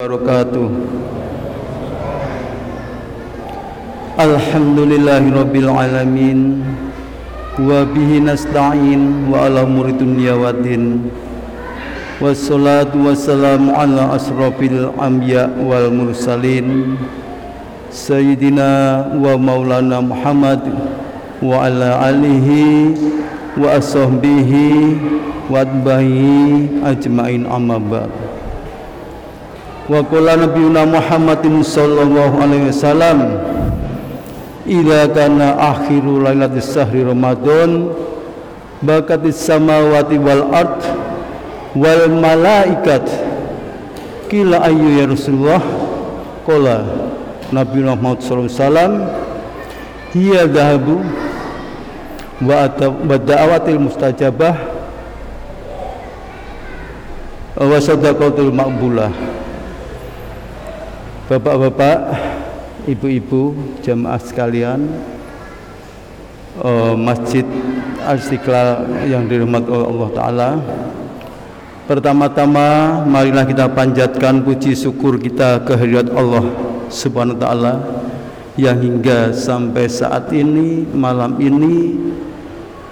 wabarakatuh. Alhamdulillahi rabbil alamin. Wa bihi nasta'in wa ala umuri dunya wassalatu wassalamu ala asrafil anbiya wal mursalin. Sayyidina wa maulana Muhammad wa ala alihi wa ashabihi wa atbahi ajmain amma ba'd wa qala nabiyuna Muhammadin sallallahu alaihi wasallam idza kana akhiru lailatis sahri ramadan bakatis samawati wal ard wal malaikat kila ayu ya Rasulullah? Qala Nabi Muhammad sallallahu alaihi wasallam hiya dhahabu wa da'awatil mustajabah wa sadaqatul maqbulah Bapak-bapak, ibu-ibu, jamaah sekalian, uh, Masjid Istiqlal yang dirahmati oleh Allah Ta'ala. Pertama-tama marilah kita panjatkan puji syukur kita kehadirat Allah Subhanahu wa taala yang hingga sampai saat ini malam ini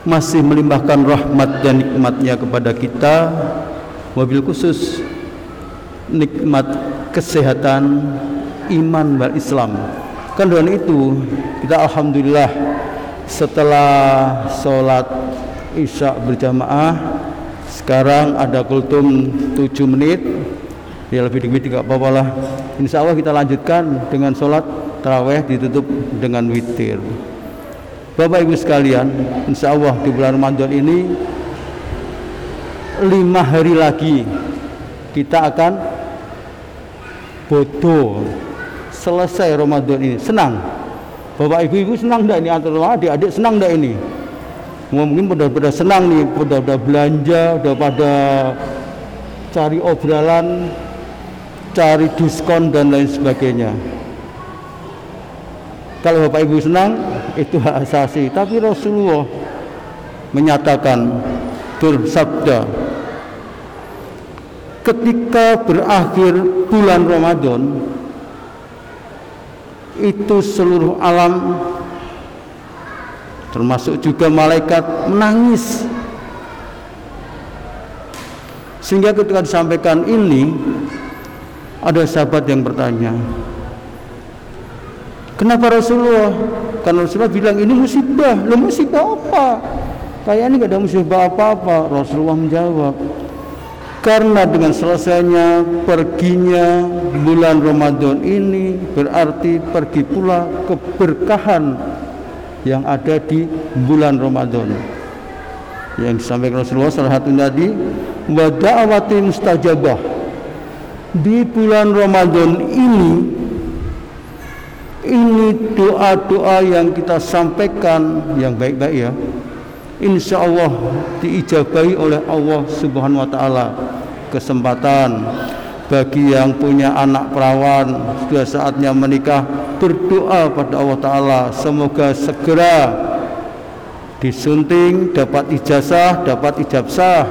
masih melimpahkan rahmat dan nikmatnya kepada kita. Mobil khusus nikmat kesehatan iman wal Islam. Kan itu kita Alhamdulillah setelah sholat isya berjamaah sekarang ada kultum 7 menit. Ya lebih dikit tidak apa-apa lah. Insya Allah kita lanjutkan dengan sholat taraweh ditutup dengan witir. Bapak Ibu sekalian insya Allah di bulan Ramadan ini lima hari lagi kita akan bodoh. Selesai Ramadan ini senang. Bapak Ibu-ibu senang enggak ini? Antara adik-adik senang enggak ini? Mungkin pada pada senang nih pada pada belanja udah pada cari obrolan cari diskon dan lain sebagainya. Kalau Bapak Ibu senang itu hak asasi. Tapi Rasulullah menyatakan bersabda ketika berakhir bulan Ramadan itu seluruh alam termasuk juga malaikat menangis. Sehingga ketika disampaikan ini ada sahabat yang bertanya kenapa Rasulullah? Karena Rasulullah bilang ini musibah. Lo musibah apa? Kayak ini gak ada musibah apa-apa. Rasulullah menjawab karena dengan selesainya perginya bulan Ramadan ini berarti pergi pula keberkahan yang ada di bulan Ramadan. Yang disampaikan Rasulullah salah satu tadi wa da'awati mustajabah. Di bulan Ramadan ini ini doa-doa yang kita sampaikan yang baik-baik ya insya Allah diijabahi oleh Allah subhanahu wa ta'ala kesempatan bagi yang punya anak perawan sudah saatnya menikah berdoa pada Allah Ta'ala. Semoga segera disunting dapat ijazah dapat ijabsah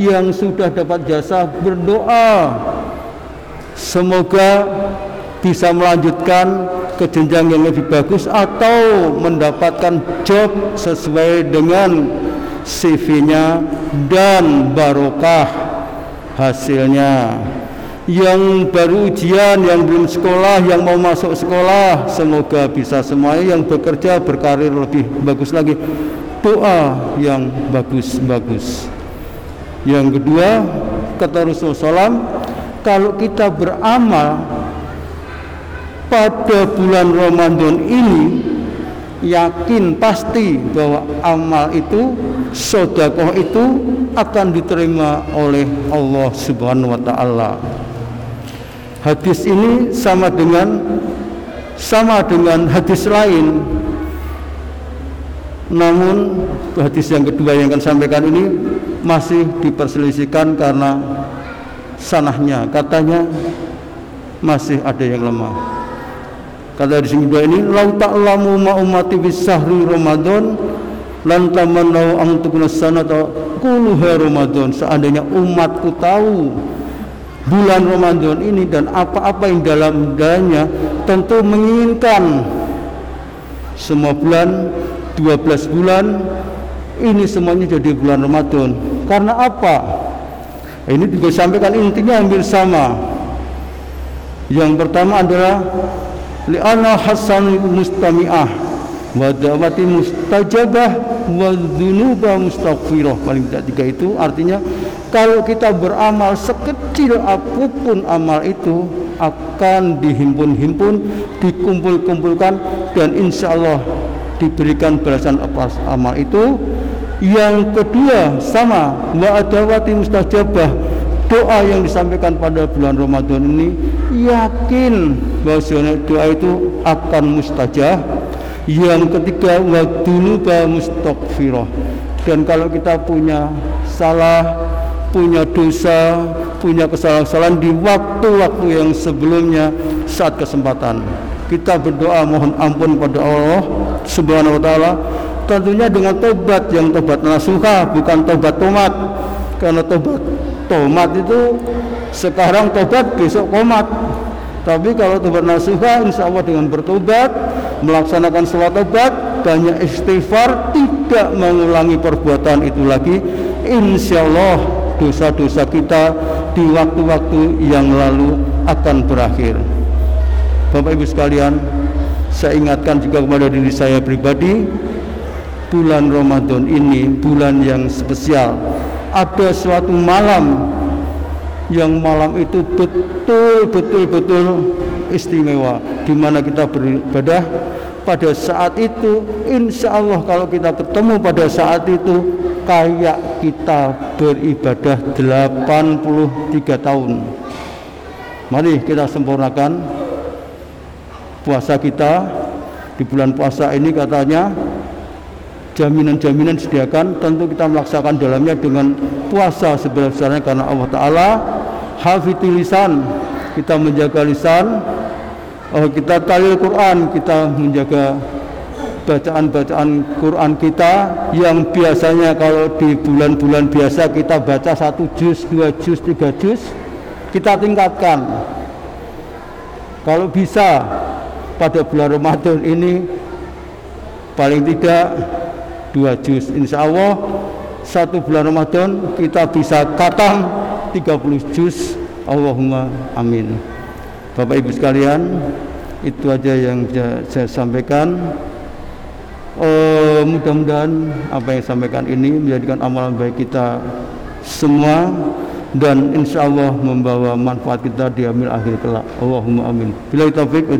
yang sudah dapat jasa berdoa. Semoga bisa melanjutkan ke jenjang yang lebih bagus atau mendapatkan job sesuai dengan CV-nya dan barokah hasilnya yang baru ujian, yang belum sekolah, yang mau masuk sekolah, semoga bisa semuanya yang bekerja berkarir lebih bagus lagi. Doa yang bagus-bagus. Yang kedua, kata Rasulullah SAW, kalau kita beramal pada bulan Ramadan ini, yakin pasti bahwa amal itu, sodakoh itu akan diterima oleh Allah Subhanahu Wa Taala. Hadis ini sama dengan sama dengan hadis lain. Namun hadis yang kedua yang akan sampaikan ini masih diperselisihkan karena sanahnya katanya masih ada yang lemah. Kata di sini dua ini, "Lau ta'lamu ma ummati bis sahri Ramadan lan tamannau an tukuna sanata kulluha Ramadan." Seandainya umatku tahu bulan Ramadan ini dan apa-apa yang dalam dalamnya tentu menginginkan semua bulan 12 bulan ini semuanya jadi bulan Ramadan. Karena apa? Ini juga sampaikan intinya hampir sama. Yang pertama adalah li'ana hasan mustami'ah wa da'wati mustajabah wa mustaghfirah. Paling tidak tiga itu artinya kalau kita beramal sekecil apa pun amal itu akan dihimpun-himpun dikumpul-kumpulkan dan insya Allah diberikan balasan atas amal itu. Yang kedua sama wa adawati mustajabah. Doa yang disampaikan pada bulan Ramadan ini yakin bahwa doa itu akan mustajab yang ketiga wa dunuba mustaghfirah dan kalau kita punya salah punya dosa punya kesalahan-kesalahan di waktu-waktu yang sebelumnya saat kesempatan. Kita berdoa mohon ampun pada Allah subhanahu wa ta'ala tentunya dengan tobat yang tobat nasuha bukan tobat tomat. Karena tobat tomat itu sekarang tobat besok komat. Tapi kalau tobat nasuha insya Allah dengan bertobat melaksanakan sholat tobat banyak istighfar tidak mengulangi perbuatan itu lagi. Insya Allah dosa-dosa kita di waktu-waktu yang lalu akan berakhir. Bapak Ibu sekalian saya ingatkan juga kepada diri saya pribadi bulan Ramadan ini bulan yang spesial. Ada suatu malam yang malam itu betul betul betul istimewa di mana kita beribadah pada saat itu insya Allah kalau kita ketemu pada saat itu kayak kita beribadah 83 tahun. Mari kita sempurnakan puasa kita. Di bulan puasa ini katanya jaminan-jaminan disediakan. Tentu kita melaksanakan dalamnya dengan puasa sebesar-besarnya karena Allah Ta'ala. Hafidul lisan kita menjaga lisan kita talil Quran kita menjaga bacaan-bacaan Quran kita yang biasanya kalau di bulan-bulan biasa kita baca satu juz, dua juz, tiga juz kita tingkatkan. Kalau bisa pada bulan Ramadan ini paling tidak dua juz. Insya Allah satu bulan Ramadan kita bisa katam 30 juz. Allahumma amin Bapak Ibu sekalian itu aja yang saya, sampaikan. Uh, mudah-mudahan apa yang sampaikan ini menjadikan amalan baik kita semua dan insya Allah membawa manfaat kita di amil akhir kelak. Allahumma amin. Bila taufik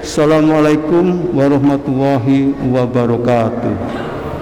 Assalamualaikum warahmatullahi wabarakatuh